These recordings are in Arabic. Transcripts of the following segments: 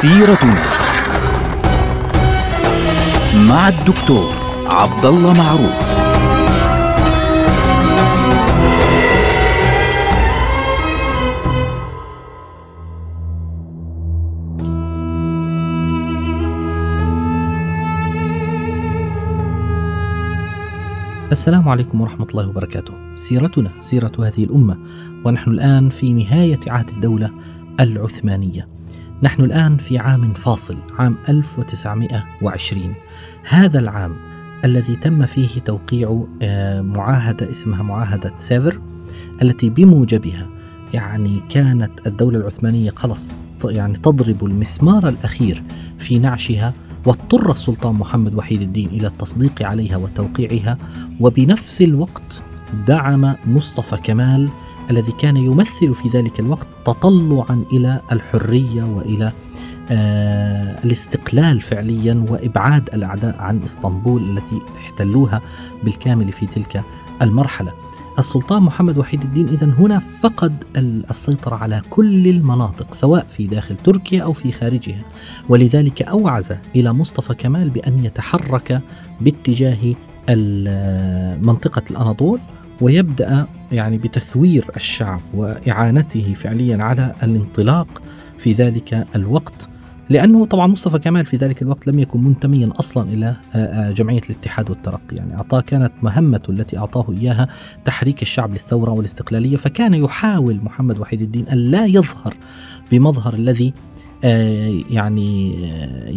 سيرتنا مع الدكتور عبد الله معروف السلام عليكم ورحمة الله وبركاته. سيرتنا سيرة هذه الأمة، ونحن الآن في نهاية عهد الدولة العثمانية. نحن الآن في عام فاصل، عام 1920. هذا العام الذي تم فيه توقيع آه، معاهدة اسمها معاهدة سيفر التي بموجبها يعني كانت الدولة العثمانية خلص يعني تضرب المسمار الأخير في نعشها واضطر السلطان محمد وحيد الدين إلى التصديق عليها وتوقيعها وبنفس الوقت دعم مصطفى كمال الذي كان يمثل في ذلك الوقت تطلعا إلى الحرية وإلى آه الاستقلال فعليا وإبعاد الأعداء عن إسطنبول التي احتلوها بالكامل في تلك المرحلة. السلطان محمد وحيد الدين اذا هنا فقد السيطرة على كل المناطق سواء في داخل تركيا أو في خارجها ولذلك أوعز إلى مصطفى كمال بأن يتحرك باتجاه منطقة الأناضول ويبدأ يعني بتثوير الشعب وإعانته فعليا على الانطلاق في ذلك الوقت. لأنه طبعا مصطفى كمال في ذلك الوقت لم يكن منتميا أصلا إلى آه، آه، جمعية الاتحاد والترقي، يعني أعطاه كانت مهمته التي أعطاه إياها تحريك الشعب للثورة والاستقلالية، فكان يحاول محمد وحيد الدين أن لا يظهر بمظهر الذي آه، يعني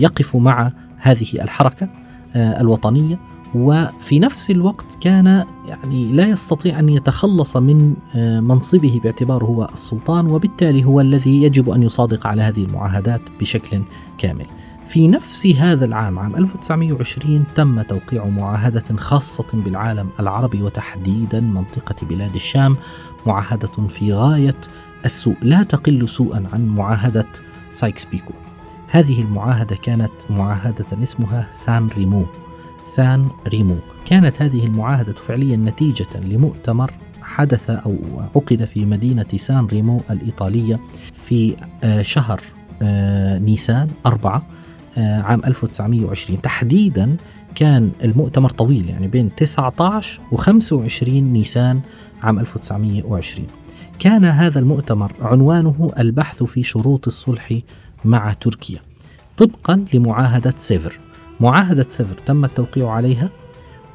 يقف مع هذه الحركة الوطنية. وفي نفس الوقت كان يعني لا يستطيع أن يتخلص من آه، منصبه باعتباره هو السلطان وبالتالي هو الذي يجب أن يصادق على هذه المعاهدات بشكل كامل. في نفس هذا العام عام 1920 تم توقيع معاهدة خاصة بالعالم العربي وتحديدا منطقة بلاد الشام معاهدة في غاية السوء. لا تقل سوءا عن معاهدة سايكس بيكو. هذه المعاهدة كانت معاهدة اسمها سان ريمو. سان ريمو. كانت هذه المعاهدة فعليا نتيجة لمؤتمر حدث أو عقد في مدينة سان ريمو الإيطالية في آه، شهر آه، نيسان أربعة آه، عام 1920 تحديدا كان المؤتمر طويل يعني بين 19 و 25 نيسان عام 1920 كان هذا المؤتمر عنوانه البحث في شروط الصلح مع تركيا طبقا لمعاهدة سيفر. معاهدة سفر تم التوقيع عليها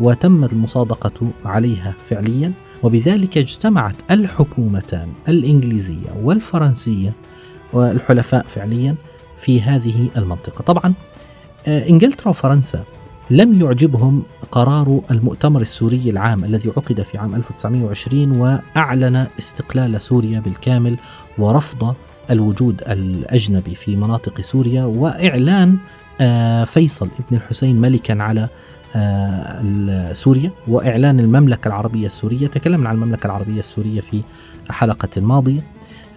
وتم المصادقة عليها فعليا وبذلك اجتمعت الحكومتان الإنجليزية والفرنسية والحلفاء فعليا في هذه المنطقة. طبعا آه، إنجلترا وفرنسا لم يعجبهم قرار المؤتمر السوري العام الذي عقد في عام 1920 وأعلن استقلال سوريا بالكامل ورفض الوجود الأجنبي في مناطق سوريا وإعلان فيصل ابن الحسين ملكا على آه، سوريا وإعلان المملكة العربية السورية تكلمنا عن المملكة العربية السورية في حلقة ماضية.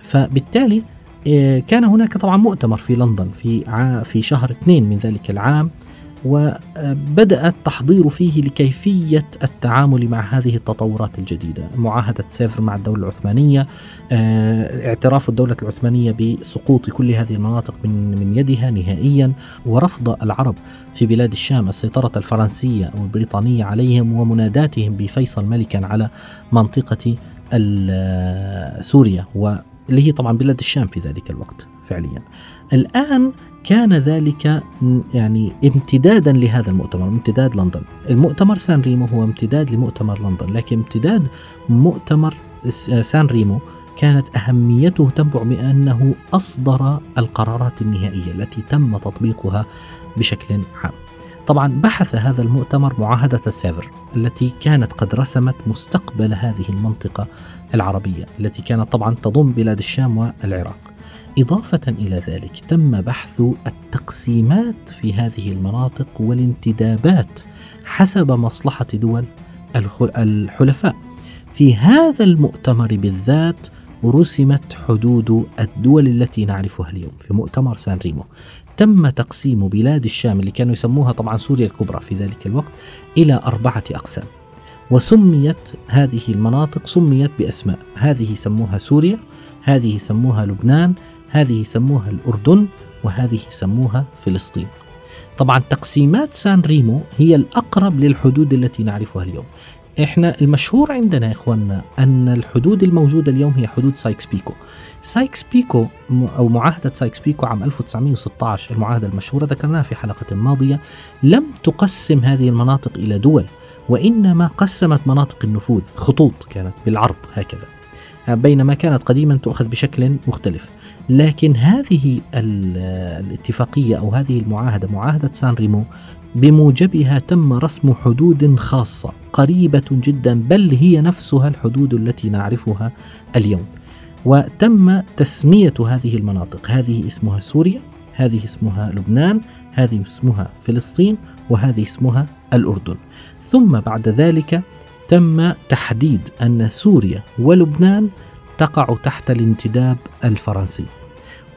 فبالتالي آه، كان هناك طبعا مؤتمر في لندن في في شهر اثنين من ذلك العام وبدأ التحضير فيه لكيفية التعامل مع هذه التطورات الجديدة. معاهدة سيفر مع الدولة العثمانية آه، اعتراف الدولة العثمانية بسقوط كل هذه المناطق من, من يدها نهائيا ورفض العرب في بلاد الشام السيطرة الفرنسية أو البريطانية عليهم ومناداتهم بفيصل ملكا على منطقة سوريا واللي هي طبعا بلاد الشام في ذلك الوقت فعليا. الآن كان ذلك يعني امتدادا لهذا المؤتمر امتداد لندن. المؤتمر سان ريمو هو امتداد لمؤتمر لندن لكن امتداد مؤتمر سان ريمو كانت أهميته تنبع بأنه أصدر القرارات النهائية التي تم تطبيقها بشكل عام. طبعا بحث هذا المؤتمر معاهدة السيفر التي كانت قد رسمت مستقبل هذه المنطقة العربية التي كانت طبعا تضم بلاد الشام والعراق. إضافة إلى ذلك تم بحث التقسيمات في هذه المناطق والانتدابات حسب مصلحة دول الحلفاء. في هذا المؤتمر بالذات رسمت حدود الدول التي نعرفها اليوم في مؤتمر سان ريمو. تم تقسيم بلاد الشام اللي كانوا يسموها طبعا سوريا الكبرى في ذلك الوقت إلى أربعة أقسام. وسميت هذه المناطق سميت بأسماء، هذه سموها سوريا، هذه سموها لبنان، هذه يسموها الأردن وهذه سموها فلسطين طبعا تقسيمات سان ريمو هي الأقرب للحدود التي نعرفها اليوم إحنا المشهور عندنا يا إخواننا أن الحدود الموجودة اليوم هي حدود سايكس بيكو. سايكس بيكو أو معاهدة سايكس بيكو عام 1916 المعاهدة المشهورة ذكرناها في حلقة ماضية لم تقسم هذه المناطق إلى دول وإنما قسمت مناطق النفوذ خطوط كانت بالعرض هكذا. بينما كانت قديما تؤخذ بشكل مختلف. لكن هذه الاتفاقية أو هذه المعاهدة معاهدة سان ريمو بموجبها تم رسم حدود خاصة قريبة جدا بل هي نفسها الحدود التي نعرفها اليوم. وتم تسمية هذه المناطق هذه اسمها سوريا هذه اسمها لبنان هذه اسمها فلسطين وهذه اسمها الأردن. ثم بعد ذلك تم تحديد أن سوريا ولبنان تقع تحت الانتداب الفرنسي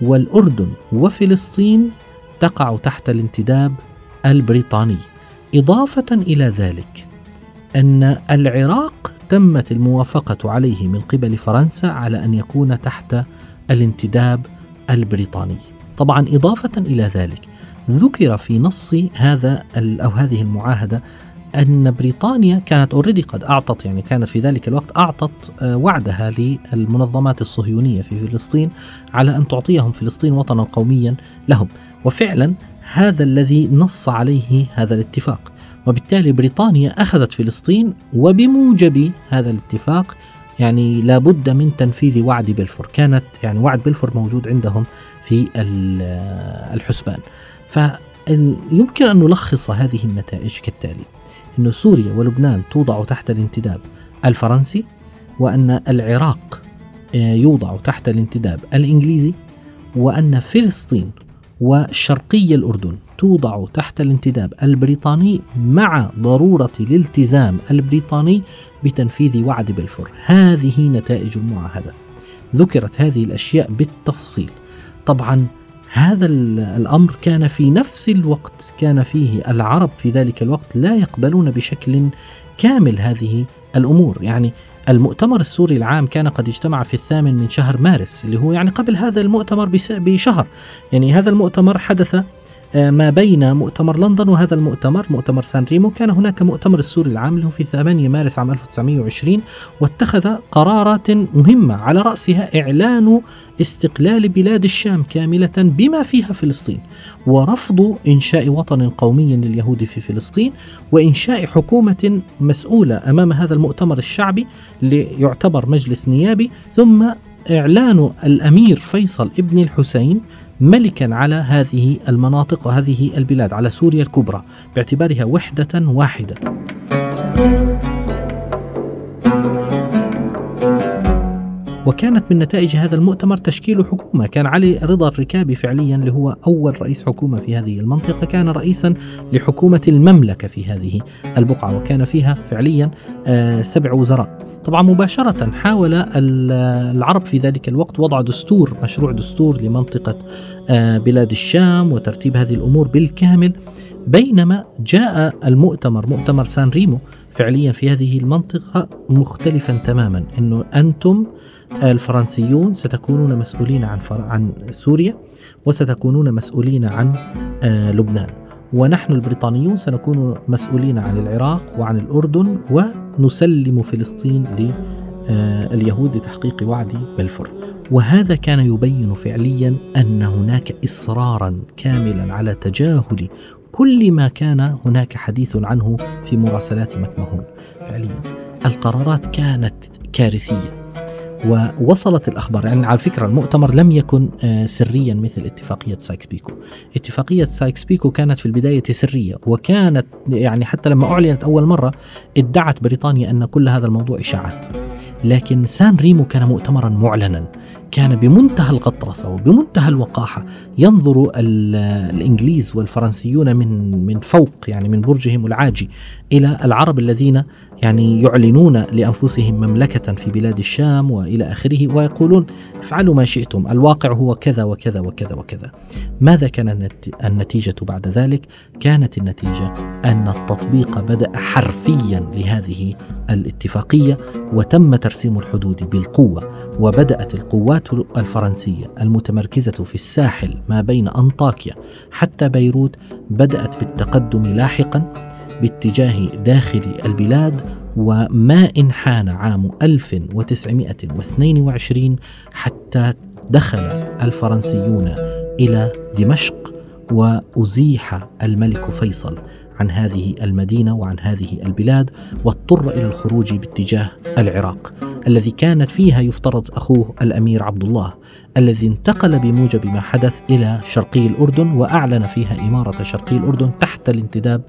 والأردن وفلسطين تقع تحت الانتداب البريطاني. إضافة إلى ذلك أن العراق تمت الموافقة عليه من قبل فرنسا على أن يكون تحت الانتداب البريطاني. طبعا إضافة إلى ذلك ذكر في نص هذا أو هذه المعاهدة أن بريطانيا كانت already قد أعطت يعني كانت في ذلك الوقت أعطت آه، وعدها للمنظمات الصهيونية في فلسطين على أن تعطيهم فلسطين وطنا قوميا لهم. وفعلا هذا الذي نص عليه هذا الاتفاق. وبالتالي بريطانيا أخذت فلسطين وبموجب هذا الاتفاق يعني لابد من تنفيذ وعد بلفور. كانت يعني وعد بلفور موجود عندهم في آه، الحسبان. فيمكن أن نلخص هذه النتائج كالتالي. أن سوريا ولبنان توضع تحت الانتداب الفرنسي وأن العراق آه، يوضع تحت الانتداب الإنجليزي وأن فلسطين وشرقي الأردن توضع تحت الانتداب البريطاني مع ضرورة الالتزام البريطاني بتنفيذ وعد بلفور. هذه نتائج المعاهدة ذكرت هذه الأشياء بالتفصيل. طبعا هذا الأمر كان في نفس الوقت كان فيه العرب في ذلك الوقت لا يقبلون بشكل كامل هذه الأمور. يعني المؤتمر السوري العام كان قد اجتمع في الثامن من شهر مارس اللي هو يعني قبل هذا المؤتمر بشهر. يعني هذا المؤتمر حدث ما بين مؤتمر لندن وهذا المؤتمر مؤتمر سان ريمو. كان هناك مؤتمر السوري العام له في 8 مارس عام 1920 واتخذ قرارات مهمة على رأسها إعلان استقلال بلاد الشام كاملة بما فيها فلسطين ورفض إنشاء وطن قومي لليهود في فلسطين وإنشاء حكومة مسؤولة أمام هذا المؤتمر الشعبي ليعتبر مجلس نيابي ثم إعلان الأمير فيصل ابن الحسين ملكا على هذه المناطق وهذه البلاد على سوريا الكبرى باعتبارها وحدة واحدة. وكانت من نتائج هذا المؤتمر تشكيل حكومة. كان علي رضا الركابي فعليا اللي هو أول رئيس حكومة في هذه المنطقة كان رئيسا لحكومة المملكة في هذه البقعة وكان فيها فعليا آه، سبع وزراء. طبعا مباشرة حاول العرب في ذلك الوقت وضع دستور مشروع دستور لمنطقة آه، بلاد الشام وترتيب هذه الأمور بالكامل. بينما جاء المؤتمر مؤتمر سان ريمو فعليا في هذه المنطقة مختلفا تماما أنه أنتم الفرنسيون ستكونون مسؤولين عن عن سوريا وستكونون مسؤولين عن آه، لبنان. ونحن البريطانيون سنكون مسؤولين عن العراق وعن الأردن ونسلم فلسطين لليهود لتحقيق وعد بلفور. وهذا كان يبين فعليا أن هناك إصرارا كاملا على تجاهل كل ما كان هناك حديث عنه في مراسلات مكمهون. فعليا القرارات كانت كارثية. ووصلت الأخبار. يعني على فكرة المؤتمر لم يكن آه، سريا مثل اتفاقية سايكس بيكو اتفاقية سايكس بيكو كانت في البداية سرية وكانت يعني حتى لما أعلنت أول مرة ادعت بريطانيا أن كل هذا الموضوع إشاعات. لكن سان ريمو كان مؤتمرا معلنا. كان بمنتهى الغطرسة وبمنتهى الوقاحة ينظر الإنجليز والفرنسيون من من فوق يعني من برجهم العاجي إلى العرب الذين يعني يعلنون لأنفسهم مملكة في بلاد الشام وإلى آخره ويقولون افعلوا ما شئتم الواقع هو كذا وكذا وكذا وكذا. ماذا كان النتيجة بعد ذلك؟ كانت النتيجة أن التطبيق بدأ حرفيا لهذه الاتفاقية وتم ترسيم الحدود بالقوة وبدأت القوات الدولة الفرنسية المتمركزة في الساحل ما بين أنطاكيا حتى بيروت بدأت بالتقدم لاحقا باتجاه داخل البلاد وما إن حان عام 1922 حتى دخل الفرنسيون إلى دمشق وأزيح الملك فيصل عن هذه المدينة وعن هذه البلاد واضطر إلى الخروج باتجاه العراق الذي كانت فيها يفترض أخوه الأمير عبد الله الذي انتقل بموجب ما حدث إلى شرقي الأردن وأعلن فيها إمارة شرقي الأردن تحت الانتداب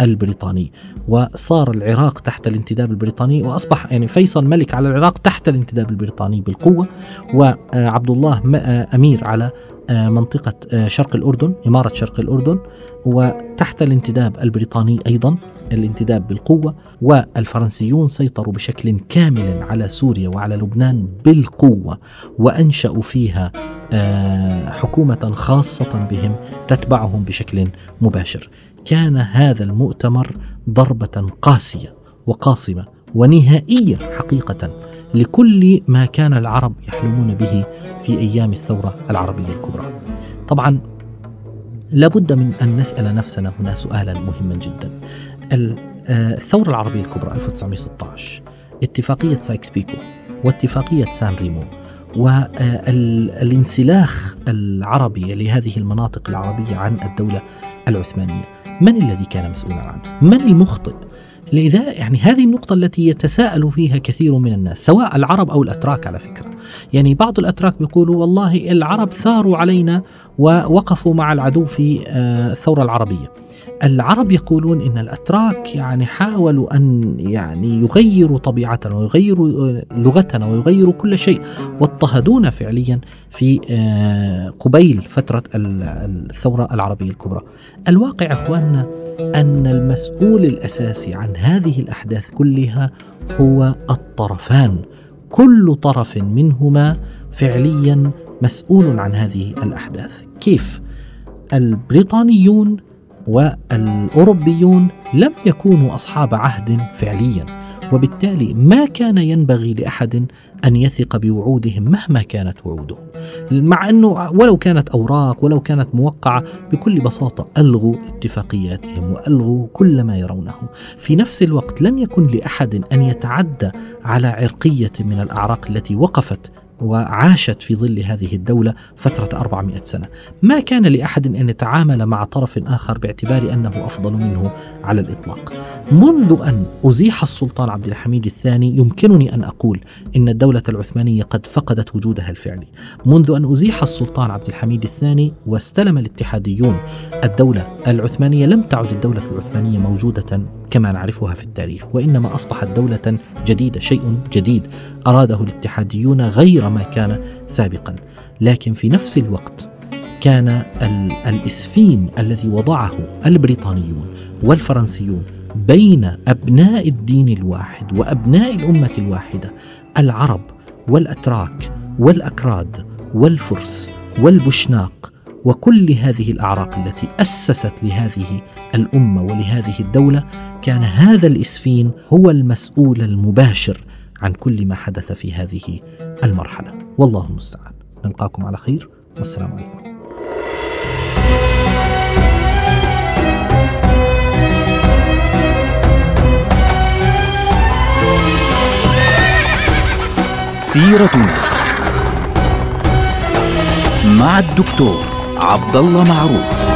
البريطاني. وصار العراق تحت الانتداب البريطاني وأصبح يعني فيصل ملك على العراق تحت الانتداب البريطاني بالقوة. وعبد الله أمير على منطقة شرق الأردن إمارة شرق الأردن. وتحت الانتداب البريطاني أيضا الانتداب بالقوة. والفرنسيون سيطروا بشكل كامل على سوريا وعلى لبنان بالقوة. وأنشأوا فيها حكومة خاصة بهم تتبعهم بشكل مباشر. كان هذا المؤتمر ضربة قاسية وقاصمة ونهائية حقيقة لكل ما كان العرب يحلمون به في أيام الثورة العربية الكبرى. طبعا لابد من أن نسأل نفسنا هنا سؤالا مهما جدا. الثورة العربية الكبرى 1916 اتفاقية سايكس بيكو واتفاقية سان ريمو والانسلاخ العربي لهذه المناطق العربية عن الدولة العثمانية. من الذي كان مسؤولا عنه؟ من المخطئ؟ لذا يعني هذه النقطة التي يتساءل فيها كثير من الناس سواء العرب أو الأتراك على فكرة يعني بعض الأتراك بيقولوا والله العرب ثاروا علينا ووقفوا مع العدو في الثورة العربية العرب يقولون إن الأتراك يعني حاولوا أن يعني يغيروا طبيعتنا ويغيروا لغتنا ويغيروا كل شيء واضطهدونا فعليا في قبيل فترة الثورة العربية الكبرى. الواقع أخواننا أن المسؤول الأساسي عن هذه الأحداث كلها هو الطرفان. كل طرف منهما فعليا مسؤول عن هذه الأحداث. كيف؟ البريطانيون والاوروبيون لم يكونوا أصحاب عهد فعليا وبالتالي ما كان ينبغي لأحد أن يثق بوعودهم مهما كانت وعودهم مع أنه ولو كانت أوراق ولو كانت موقعة بكل بساطة ألغوا اتفاقياتهم وألغوا كل ما يرونه. في نفس الوقت لم يكن لأحد أن يتعدى على عرقية من الأعراق التي وقفت وعاشت في ظل هذه الدولة فترة 400 سنة. ما كان لأحد أن يتعامل مع طرف آخر باعتبار أنه أفضل منه على الإطلاق. منذ أن أزيح السلطان عبد الحميد الثاني يمكنني أن أقول إن الدولة العثمانية قد فقدت وجودها الفعلي. منذ أن أزيح السلطان عبد الحميد الثاني واستلم الاتحاديون الدولة العثمانية لم تعد الدولة العثمانية موجودة كما نعرفها في التاريخ وإنما أصبحت دولة جديدة شيء جديد أراده الاتحاديون غير ما كان سابقا. لكن في نفس الوقت كان الإسفين الذي وضعه البريطانيون والفرنسيون بين أبناء الدين الواحد وأبناء الأمة الواحدة العرب والأتراك والأكراد والفرس والبشناق وكل هذه الأعراق التي أسست لهذه الأمة ولهذه الدولة كان هذا الإسفين هو المسؤول المباشر عن كل ما حدث في هذه المرحلة. والله المستعان. نلقاكم على خير. والسلام عليكم. سيرتنا مع الدكتور عبد الله معروف.